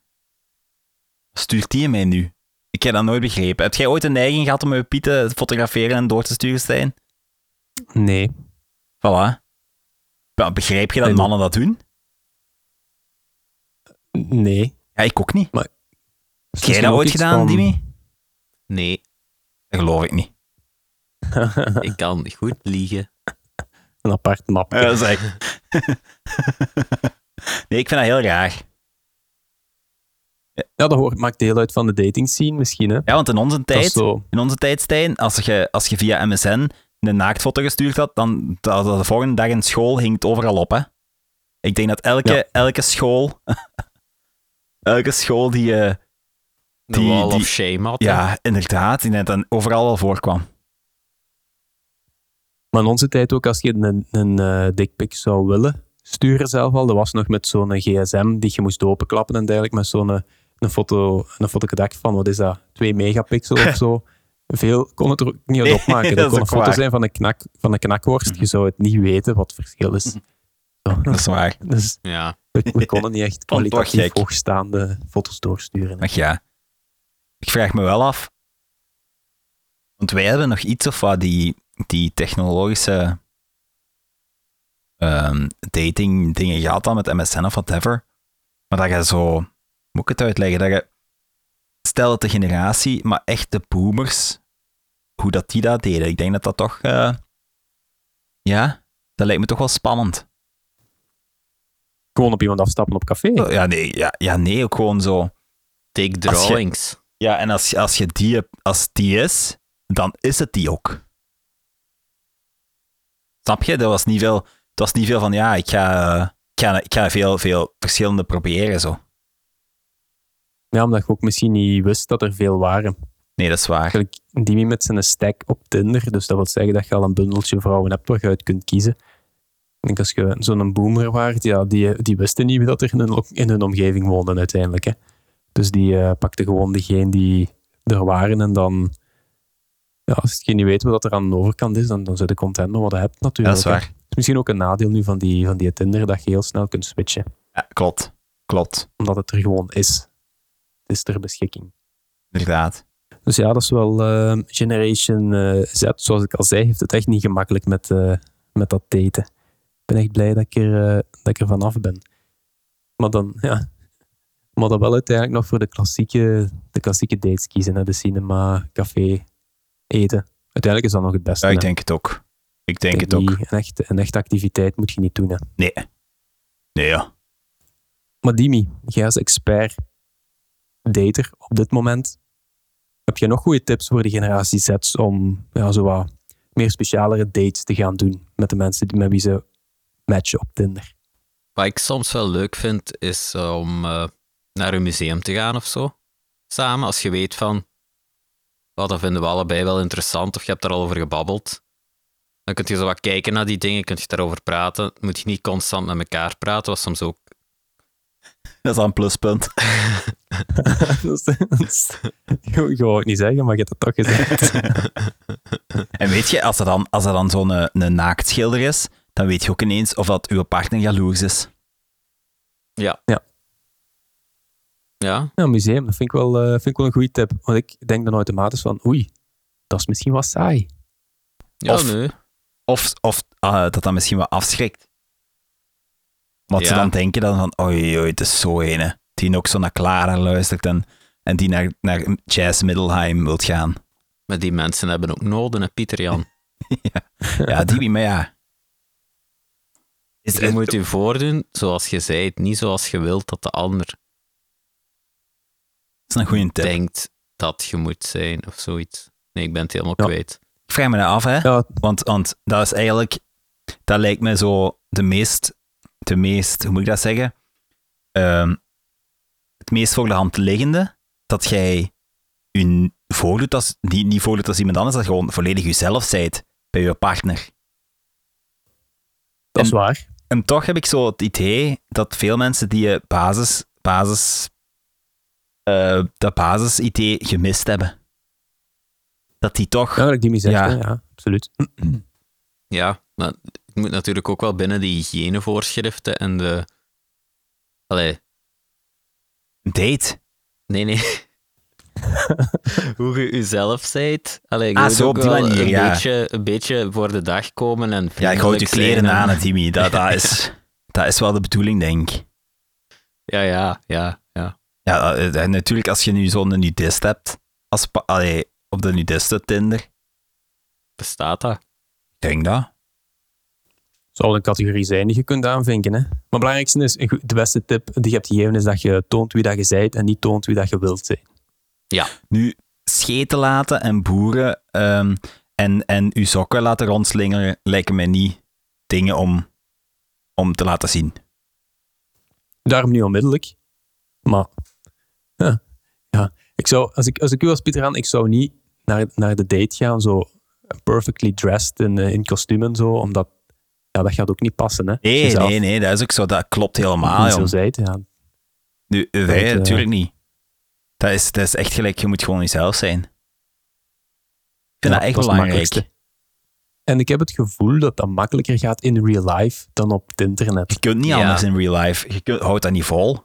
Stuurt hij mij nu? Ik heb dat nooit begrepen. Heb jij ooit een neiging gehad om je pieten te fotograferen en door te sturen, Stijn? Nee. Voilà. Begrijp je dat mannen dat doen? Nee. Ja, ik ook niet. Maar heb jij dat ooit gedaan, van... Dimi? Nee. Dat geloof ik niet. ik kan goed liegen. Een apart map. Ja, zeg. nee, ik vind dat heel raar. Ja, dat hoort, maakt deel uit van de dating scene misschien. Hè? Ja, want in onze tijd, in onze tijd Stijn, als je, als je via MSN een naaktfoto gestuurd had, dan dat, de volgende dag in school hing het overal op. Hè? Ik denk dat elke, elke school, elke school die... Uh, die, wall of shame had. Ja, inderdaad. Die net dan overal wel voorkwam. Maar in onze tijd ook, als je een, een uh, dickpic zou willen sturen zelf al, dat was nog met zo'n gsm die je moest openklappen en dergelijke, met zo'n een foto, een foto van, wat is dat, 2 megapixel of zo. Veel kon het er ook niet uit opmaken. dat, kon een foto zijn van een, knak, van een knakworst. Mhm. Je zou het niet weten wat het verschil is. Mhm. Dat is waar. Dus ja. we, konden niet echt kwalitatief hoogstaande foto's doorsturen. Ach ja. Ik vraag me wel af, want wij hebben nog iets of wat die, die technologische um, dating dingen gehad dan met MSN of whatever. Maar dat je zo, moet ik het uitleggen, dat je, stel dat de generatie, maar echt de boomers, hoe dat die dat deden. Ik denk dat dat toch, uh, ja, dat lijkt me toch wel spannend. Gewoon op iemand afstappen op café? Oh, ja, nee, ja, ja, nee ook gewoon zo. Take drawings. ja, en als, als je die, als die is, dan is het die ook. Snap je? Er was niet veel, het was niet veel van, ja, ik ga, ik ga, ik ga veel, veel verschillende proberen, zo. Ja, omdat je ook misschien niet wist dat er veel waren. Nee, dat is waar. Eigenlijk die met zijn stack op Tinder, dus dat wil zeggen dat je al een bundeltje vrouwen hebt waar je uit kunt kiezen. Ik denk als je zo'n boomer waart, ja, die, die wisten niet dat er in hun, in hun omgeving woonden uiteindelijk. Hè. Dus die uh, pakte gewoon degene die er waren en dan ja, als je niet weet wat er aan de overkant is, dan, dan zit je content met wat je hebt natuurlijk. Dat is waar. Is misschien ook een nadeel nu van die, van die Tinder, dat je heel snel kunt switchen. Ja, klopt. Klopt. Omdat het er gewoon is. Het is ter beschikking. Inderdaad. Dus ja, dat is wel uh, Generation uh, Z. Zoals ik al zei, heeft het echt niet gemakkelijk met, uh, met dat daten. Ik ben echt blij dat ik er, dat ik er vanaf ben. Maar dan, ja, maar dan wel uiteindelijk nog voor de klassieke, de klassieke dates kiezen. Hè? De cinema, café, eten. Uiteindelijk is dat nog het beste. Ja, ik denk het ook. Ik denk, het ook. Een echte, een echte activiteit moet je niet doen. Hè. Nee. Nee, ja. Maar Dimi, jij als expert dater op dit moment, heb je nog goede tips voor de generatie Z om ja, zo wat meer specialere dates te gaan doen met de mensen met wie ze matchen op Tinder? Wat ik soms wel leuk vind, is om uh, naar een museum te gaan of zo. Samen, als je weet van, oh, dat vinden we allebei wel interessant of je hebt daar al over gebabbeld. Dan kun je zo wat kijken naar die dingen, kun je daarover praten. Moet je niet constant met elkaar praten, wat soms ook... Dat is een pluspunt. je wou het niet zeggen, maar je hebt het toch gezegd. en weet je, als er dan, als er dan zo'n een, eh, een naaktschilder is, dan weet je ook ineens of dat uw partner jaloers is. Ja. Ja. Ja? Ja, museum, dat vind ik wel, uh, vind ik wel een goede tip. Want ik denk dan automatisch van, oei, dat is misschien wat saai. Ja, of, nee. Of, of uh, dat dat misschien wat afschrikt. Wat ze dan denken dan van, oei, oei, het is zo ene. Die ook zo naar Clara luistert en, en die naar, naar Jazz Middelheim wilt gaan. Maar die mensen hebben ook noden, hè, Pieter Jan. ja. ja, die, maar ja. Is je moet je voordoen zoals je zei, niet zoals je wilt dat de ander is een goede tip. denkt dat je moet zijn of zoiets. Nee, ik ben het helemaal kwijt. Ik vraag me af, hè. Ja. Want, want dat is eigenlijk... Dat lijkt me zo de meest... De meest... Hoe moet ik dat zeggen? Um, het meest voor de hand liggende dat jij je voordoet als... Niet, niet voordoet als iemand anders, dat je gewoon volledig jezelf zijt bij je partner. Dat is waar. En toch heb ik zo het idee dat veel mensen die basis, basis uh, dat basisidee gemist hebben. Dat die toch... Ja, dat die zegt, ja. ja, absoluut. Ja, maar het moet natuurlijk ook wel binnen de hygiënevoorschriften en de... Allee. Date? Nee, nee. Hoe je jezelf zijt. Allee, ah, zo op die manier, een ja. Beetje, een beetje voor de dag komen en Ja, je houdt je kleren aan, Timmy. Dat, dat, is, dat is wel de bedoeling, denk ik. Ja, ja, ja, ja. Ja, eh, eh, natuurlijk als je nu zo'n nudist hebt, als, allee, op de nudisten Tinder. Bestaat dat? Ik denk dat. Zou een categorie zijn die je kunt aanvinken. Hè? Maar het belangrijkste is, de beste tip die je hebt gegeven, is dat je toont wie dat je zijt en niet toont wie dat je wilt zijn. Ja. Nu, scheten laten en boeren um, en, en uw sokken laten rondslingeren lijken mij niet dingen om, om te laten zien. Daarom niet onmiddellijk. Maar ja, ja. Ik zou, als, ik, als ik u was Pieter aan, ik zou niet naar, naar de date gaan zo perfectly dressed in, uh, in kostuum en zo, omdat ja, dat gaat ook niet passen. Hè? Nee, nee, nee, dat is ook zo. Dat klopt helemaal. Zo zei het, ja. Nu, wij dat, natuurlijk niet. Dat is, dat is echt gelijk, je moet gewoon jezelf zijn. Ik vind ja, dat echt belangrijk. En ik heb het gevoel dat dat makkelijker gaat in real life dan op het internet. Je kunt niet anders in real life. Je kunt, houdt dat niet vol.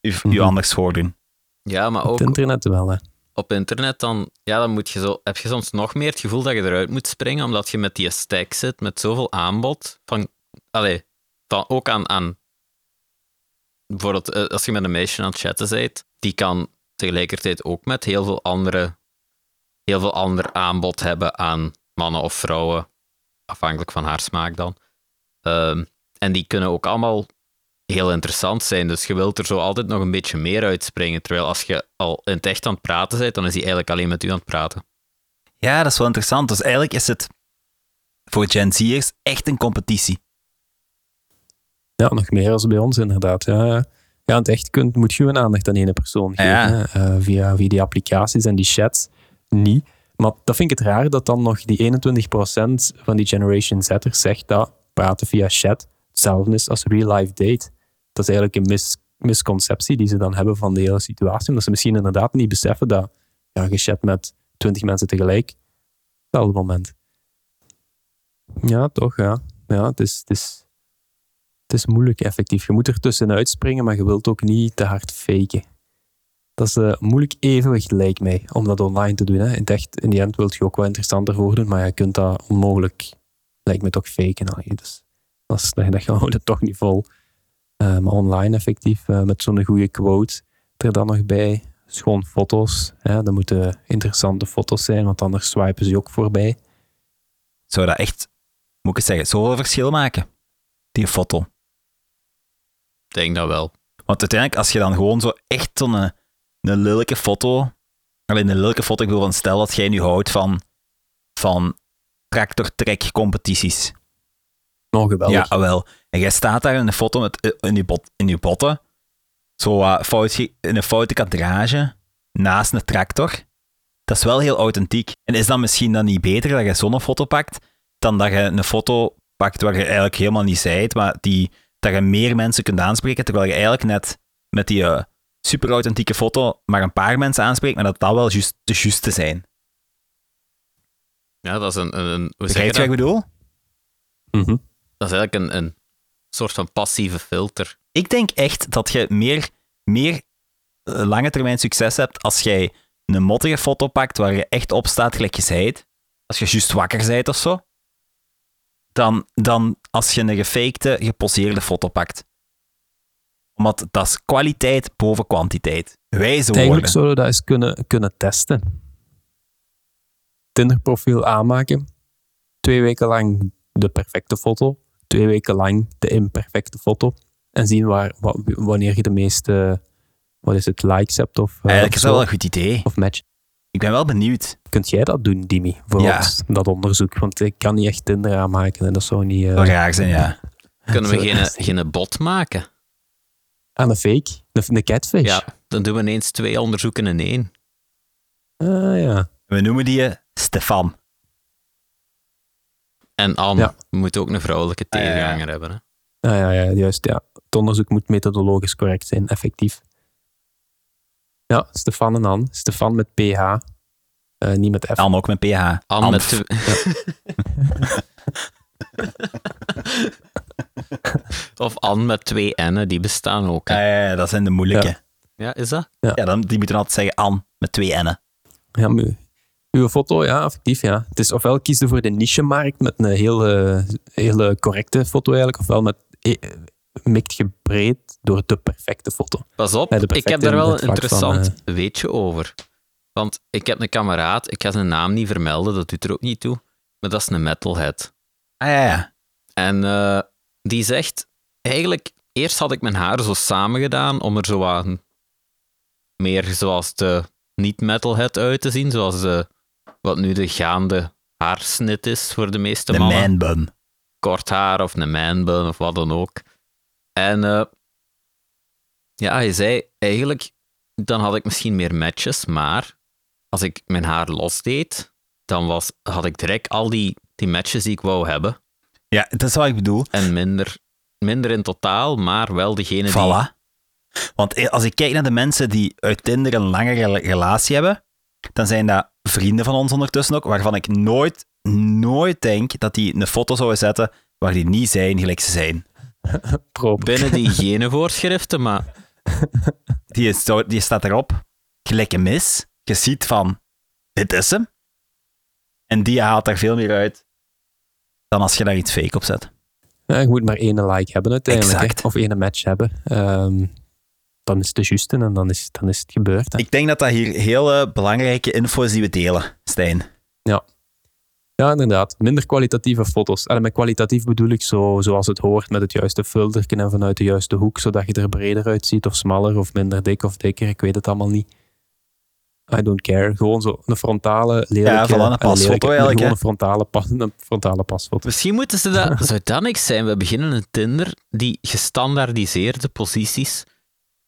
Je, je mm anders voordoen. Ja, maar ook... Op het internet wel, hè. Op internet dan, ja, dan moet je zo, heb je soms nog meer het gevoel dat je eruit moet springen, omdat je met die stack zit, met zoveel aanbod. Van, allee, van, ook aan, aan... Bijvoorbeeld, eh, als je met een meisje aan het chatten bent, die kan tegelijkertijd ook met heel veel andere... Heel veel ander aanbod hebben aan mannen of vrouwen, afhankelijk van haar smaak dan. Ehm, en die kunnen ook allemaal heel interessant zijn. Dus je wilt er zo altijd nog een beetje meer uitspringen. Terwijl als je al in het echt aan het praten bent, dan is hij eigenlijk alleen met u aan het praten. Ja, dat is wel interessant. Dus eigenlijk is het voor Gen Z'ers echt een competitie. Ja, nog meer als bij ons inderdaad. Ja, ja in het echt kunt, moet je een aandacht aan één persoon geven. Ja. Uh, via, via die applicaties en die chats niet. Maar dat vind ik het raar dat dan nog die 21% van die Generation Z'ers zegt dat praten via chat hetzelfde is als real-life date. Dat is eigenlijk een mis, misconceptie die ze dan hebben van de hele situatie. Omdat ze misschien inderdaad niet beseffen dat ja, je chat met 20 mensen tegelijk. Hetzelfde moment. Ja, toch, ja. Ja, het is, het is, het is moeilijk effectief. Je moet er tussenuit springen, maar je wilt ook niet te hard faken dat is uh, moeilijk evenwicht, lijkt mij, om dat online te doen. Hè. In, echt, in die end wilt je ook wel interessanter voordoen, maar je kunt dat onmogelijk, lijkt me toch faken. Allee. Dus dat, is, dat, dat houdt het toch niet vol. Uh, maar online effectief, uh, met zo'n goede quote er dan nog bij. Schoon foto's. Hè. Dat moeten interessante foto's zijn, want anders swipen ze ook voorbij. Zou dat echt, moet ik het zeggen, zoveel verschil maken? Die foto. Ik denk dat wel. Want uiteindelijk, als je dan gewoon zo echt zo'n een lelijke foto. Alleen een lelijke foto, ik bedoel van stel dat jij nu houdt van, van tractor-trek competities. Oh, geweldig. Ja, wel. En jij staat daar in een foto met, eh, in, je bot, in je botten, zo uh, fout, in een foute kadrage, naast een tractor. Dat is wel heel authentiek. En is dan misschien dan niet beter dat je zo'n foto pakt, dan dat je een foto pakt waar je eigenlijk helemaal niet zijt, maar die, dat je meer mensen kunt aanspreken, terwijl je eigenlijk net met die uh, super authentieke foto maar een paar mensen aanspreekt, maar dat dat wel just, de juiste zijn. Ja, dat is een... een, hoe zeg je wat ik bedoel? Mm -hmm. Dat is eigenlijk een, een soort van passieve filter. Ik denk echt dat je meer, meer eh, lange termijn succes hebt als jij een mottige foto pakt waar je echt op staat gelijk je zijt. Als je juist wakker bent of zo. Dan, dan als je een gefakte, geposeerde foto pakt omdat dat is kwaliteit boven kwantiteit. Wijze worden. Eigenlijk zouden we dat eens kunnen, kunnen testen. Tinderprofiel aanmaken. Twee weken lang de perfecte foto. Twee weken lang de imperfecte foto. En zien waar, wanneer je de meeste wat is het, likes hebt. Of, uh, Eigenlijk is dat wel een goed idee. Of match. Ik ben wel benieuwd. Kunt jij dat doen, Dimi, voor ja. ons, dat onderzoek? Want ik kan niet echt Tinder aanmaken en dat zou niet... Uh, dat raar zijn, ja. Kunnen we geen, geen bot maken? Aan een fake, een, catfish. Ja, dan doen we ineens twee onderzoeken in één. Ah ja. We noemen die eh, Stefan. En Anne. Ja. Moeten ook een vrouwelijke ah, tegenhanger hebben. Hè? Ah, ja, ja, juist. Ja. Het onderzoek moet methodologisch correct zijn, effectief. Ja, Stefan en Anne. Stefan met PH. Uh, niet met F. Anne ook met PH. Anne met... of An met twee N'en, die bestaan ook. Ja, ja, dat zijn de moeilijke. Ja, is dat? Ja, dan, die moeten altijd zeggen An met twee N'en. Ja, maar uw foto, ja, effectief, ja. Het is ofwel kiezen voor de niche-markt met een hele, hele correcte foto eigenlijk, ofwel met eh, mikt gebreed door de perfecte foto. Pas op, ik heb daar wel een interessant van, weetje over. Want ik heb een kameraad, ik ga zijn naam niet vermelden, dat doet er ook niet toe, maar dat is een metalhead. Ah ja, ja. En uh, die zegt, eigenlijk, eerst had ik mijn haar zo samengedaan om er zo aan meer zoals de niet-metalhead uit te zien, zoals de, wat nu de gaande haarsnit is voor de meeste de mannen. De man Kort haar of een man bun of wat dan ook. En uh, ja, hij zei eigenlijk, dan had ik misschien meer matches, maar als ik mijn haar losdeed, dan was, had ik direct al die, die matches die ik wou hebben. Ja, dat is wat ik bedoel. En minder, minder in totaal, maar wel degene die... Voilà. Want eh, als ik kijk naar de mensen die uit Tinder een langere relatie hebben, dan zijn dat vrienden van ons ondertussen ook, waarvan ik nooit, nooit denk dat die een foto zouden zetten waar die niet zijn gelijk ze zijn. Binnen die genevoorschriften, maar... Die, is, die staat erop, gelijk een mis. Je ziet van, dit is hem. En die haalt er veel meer uit dan als je daar iets fake op zet. Ja, je moet maar één like hebben uiteindelijk. Of één match hebben. Ehm, dan is het de juiste en dan is, dan is het gebeurd. Hè. Ik denk dat dat hier hele belangrijke info is die we delen, Stijn. Ja. Ja, inderdaad. Minder kwalitatieve foto's. En met kwalitatief bedoel ik zo, zoals het hoort, met het juiste filterken en vanuit de juiste hoek, zodat je er breder uitziet of smaller of minder dik of dikker. Ik weet het allemaal niet. I don't care. Gewoon zo een frontale, lelijke... Ja, een pasfoto eigenlijk. Gewoon een frontale, pas, een frontale pasfoto. Misschien moeten ze dat... zou dat niks zijn? We beginnen een Tinder die gestandaardiseerde posities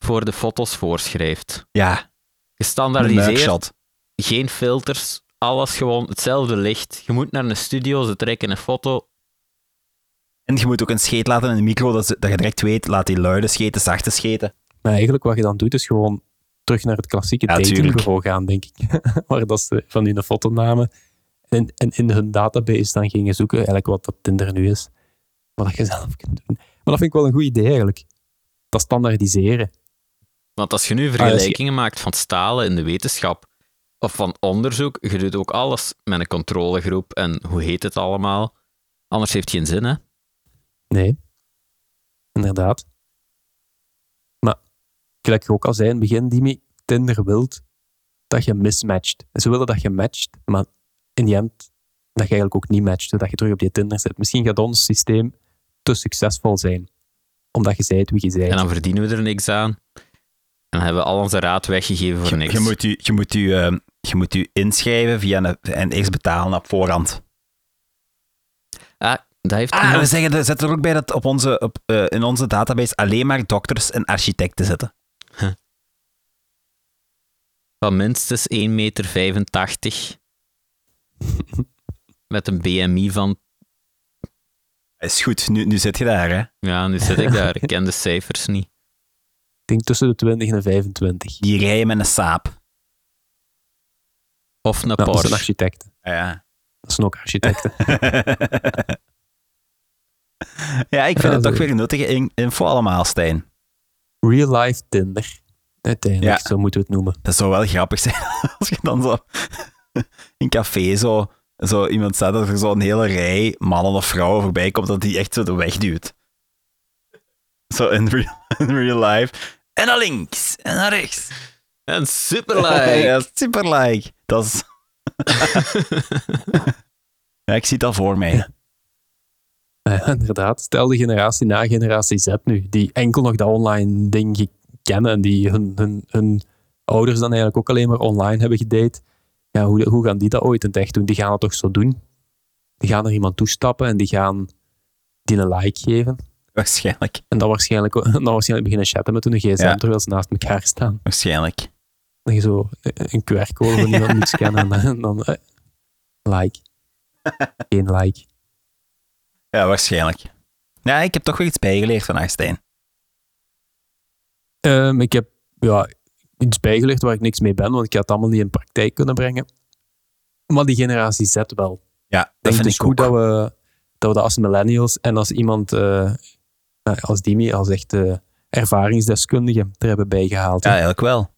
voor de foto's voorschrijft. Ja. Gestandaardiseerd. Geen filters. Alles gewoon hetzelfde licht. Je moet naar een studio, ze trekken een foto. En je moet ook een scheet laten in de micro, dat, dat je direct weet, laat die luide scheten, zachte scheten. Maar eigenlijk wat je dan doet, is gewoon terug naar het klassieke ja, datingbureau gaan, denk ik. Waar dat ze van die foto namen en, en in hun database dan gingen zoeken, eigenlijk wat dat Tinder nu is. Wat je zelf kunt doen. Maar dat vind ik wel een goed idee eigenlijk. Dat standaardiseren. Want als je nu ah, vergelijkingen maakt van stalen in de wetenschap of van onderzoek, je doet ook alles met een controlegroep en hoe heet het allemaal. Anders heeft het geen zin, hè? Nee, inderdaad. Maar, gelijk je ook al zei in het begin, Dimi, Tinder wilt dat je mismatcht. Ze willen dat je matcht, maar in die end dat je eigenlijk ook niet matcht, dat je terug op die Tinder zit. Misschien gaat ons systeem te succesvol zijn, omdat je zei wie je zei. En dan verdienen we er niks aan. En hebben we al onze raad weggegeven voor niks. Je moet u, je moet u, ehm, je moet u inschrijven via een, en eerst betalen op voorhand. Ah, dat heeft ah, we zeggen, zet er ook bij dat op onze, op, uh, in onze database alleen maar dokters en architecten zitten. Huh. Van minstens 1,85 meter. Met een BMI van... Is goed, nu, nu zit je daar, hè? Ja, nu zit ik daar. Ik ken de cijfers niet denk tussen de 20 en de 25. Die rijden met een saap. Of een nou, Porsche. Dat zijn architecten. Ja. Dat zijn ook architecten. ja, ik vind het toch weer nuttige info allemaal, Stijn. Real life Tinder. Uiteindelijk, zo moeten we het noemen. Dat zou wel grappig zijn als je dan zo in café zo, zo iemand staat dat er zo'n hele rij mannen of vrouwen voorbij komt dat die echt zo de weg duwt. Zo in real, in real life. En naar links. En naar rechts. En super like. ja, super like. Dat is... ja, ik zie al voor mij. Ja, inderdaad. Stel de generatie na generatie Z nu, die enkel nog dat online ding kennen en die hun, hun, hun ouders dan eigenlijk ook alleen maar online hebben gedate. Ja, hoe, hoe gaan die dat ooit in het echt doen? Die gaan het toch zo doen? Die gaan er iemand toestappen en die gaan die een like geven. Waarschijnlijk. En dan waarschijnlijk, dan waarschijnlijk beginnen chatten met hun gsm terwijl ze naast elkaar staan. Waarschijnlijk. Dat je zo een QR-code van iemand moet scannen en dan eh, like. Geen like. Ja, waarschijnlijk. Ja, ik heb toch weer iets bijgeleerd van Stijn. Um, ik heb ja, iets bijgeleerd waar ik niks mee ben, want ik had het allemaal niet in praktijk kunnen brengen. Maar die generatie Z wel. Ja, dat denk vind dus ik goed ook. dat we, dat we dat als millennials en als iemand uh, als Dimi als echte ervaringsdeskundige er hebben bijgehaald. Ja, eigenlijk wel.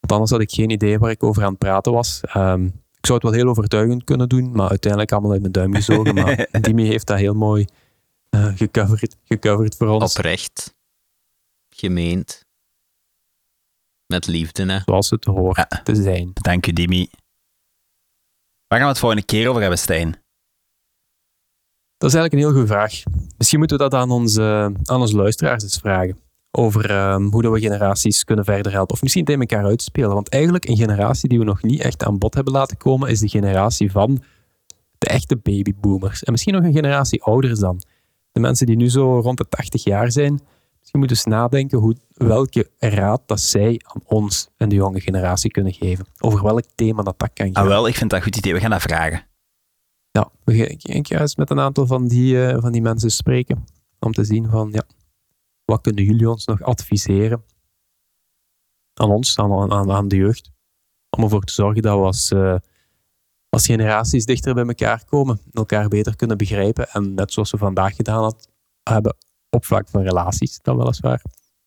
Want anders had ik geen idee waar ik over aan het praten was. Um, ik zou het wel heel overtuigend kunnen doen, maar uiteindelijk allemaal uit mijn duim gezogen. maar Dimi heeft dat heel mooi uh, gecoverd, gecoverd voor ons. Oprecht. Gemeend. Met liefde, hè. Zoals het hoort ja. te zijn. Dank u, Dimi. Waar gaan we het volgende keer over hebben, Stijn? Dat is eigenlijk een heel goede vraag. Misschien moeten we dat aan onze, aan onze luisteraars eens vragen. Over um, hoe we generaties kunnen verder helpen. Of misschien tegen elkaar uitspelen. Want eigenlijk een generatie die we nog niet echt aan bod hebben laten komen, is de generatie van de echte babyboomers. En misschien nog een generatie ouder dan. De mensen die nu zo rond de 80 jaar zijn. je moet dus nadenken hoe, welke raad dat zij aan ons en de jonge generatie kunnen geven. Over welk thema dat dat kan gaan. Ah wel, ik vind dat een goed idee. We gaan dat vragen. Ja, we gaan juist met een aantal van die, uh, van die mensen spreken. Om te zien van, ja, wat kunnen jullie ons nog adviseren? Aan ons, aan, aan, aan de jeugd. Om ervoor te zorgen dat we als, uh, als generaties dichter bij elkaar komen. Elkaar beter kunnen begrijpen. En net zoals we vandaag gedaan had, hebben op vlak van relaties dan weliswaar.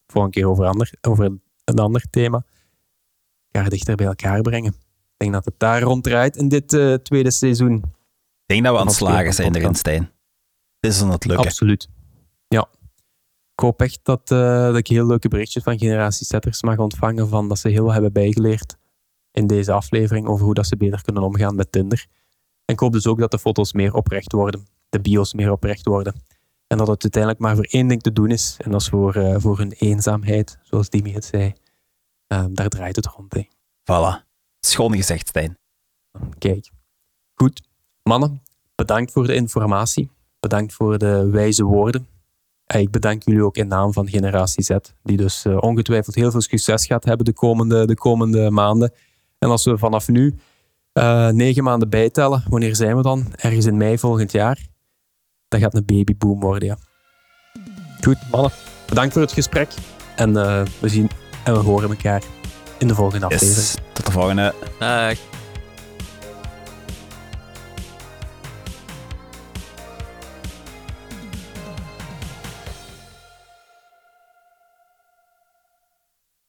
Voor een keer over, ander, over een ander thema. Elkaar dichter bij elkaar brengen. Ik denk dat het daar rond draait in dit uh, tweede seizoen. Ik denk dat we aan het slagen zijn erin, Stijn. Dit is aan het lukken. Absoluut. Ja. Ik hoop echt dat, uh, dat ik heel leuke berichtjes van generatiesetters mag ontvangen van dat ze heel hebben bijgeleerd in deze aflevering over hoe dat ze beter kunnen omgaan met Tinder. En ik hoop dus ook dat de foto's meer oprecht worden, de bio's meer oprecht worden. En dat het uiteindelijk maar voor één ding te doen is. En dat is voor, uh, voor hun eenzaamheid, zoals Dimi het zei. Uh, daar draait het rond. Hè. Voilà. Schoon gezegd, Stijn. Kijk. Goed. Mannen, bedankt voor de informatie. Bedankt voor de wijze woorden. En ik bedank jullie ook in naam van Generatie Z, die dus uh, ongetwijfeld heel veel succes gaat hebben de komende, de komende maanden. En als we vanaf nu uh, negen maanden bijtellen, wanneer zijn we dan? Ergens in mei volgend jaar dat gaat een babyboom worden. Ja. Goed, mannen. Bedankt voor het gesprek. En uh, we zien en we horen elkaar in de volgende aflevering. Yes. Tot de volgende. Dag.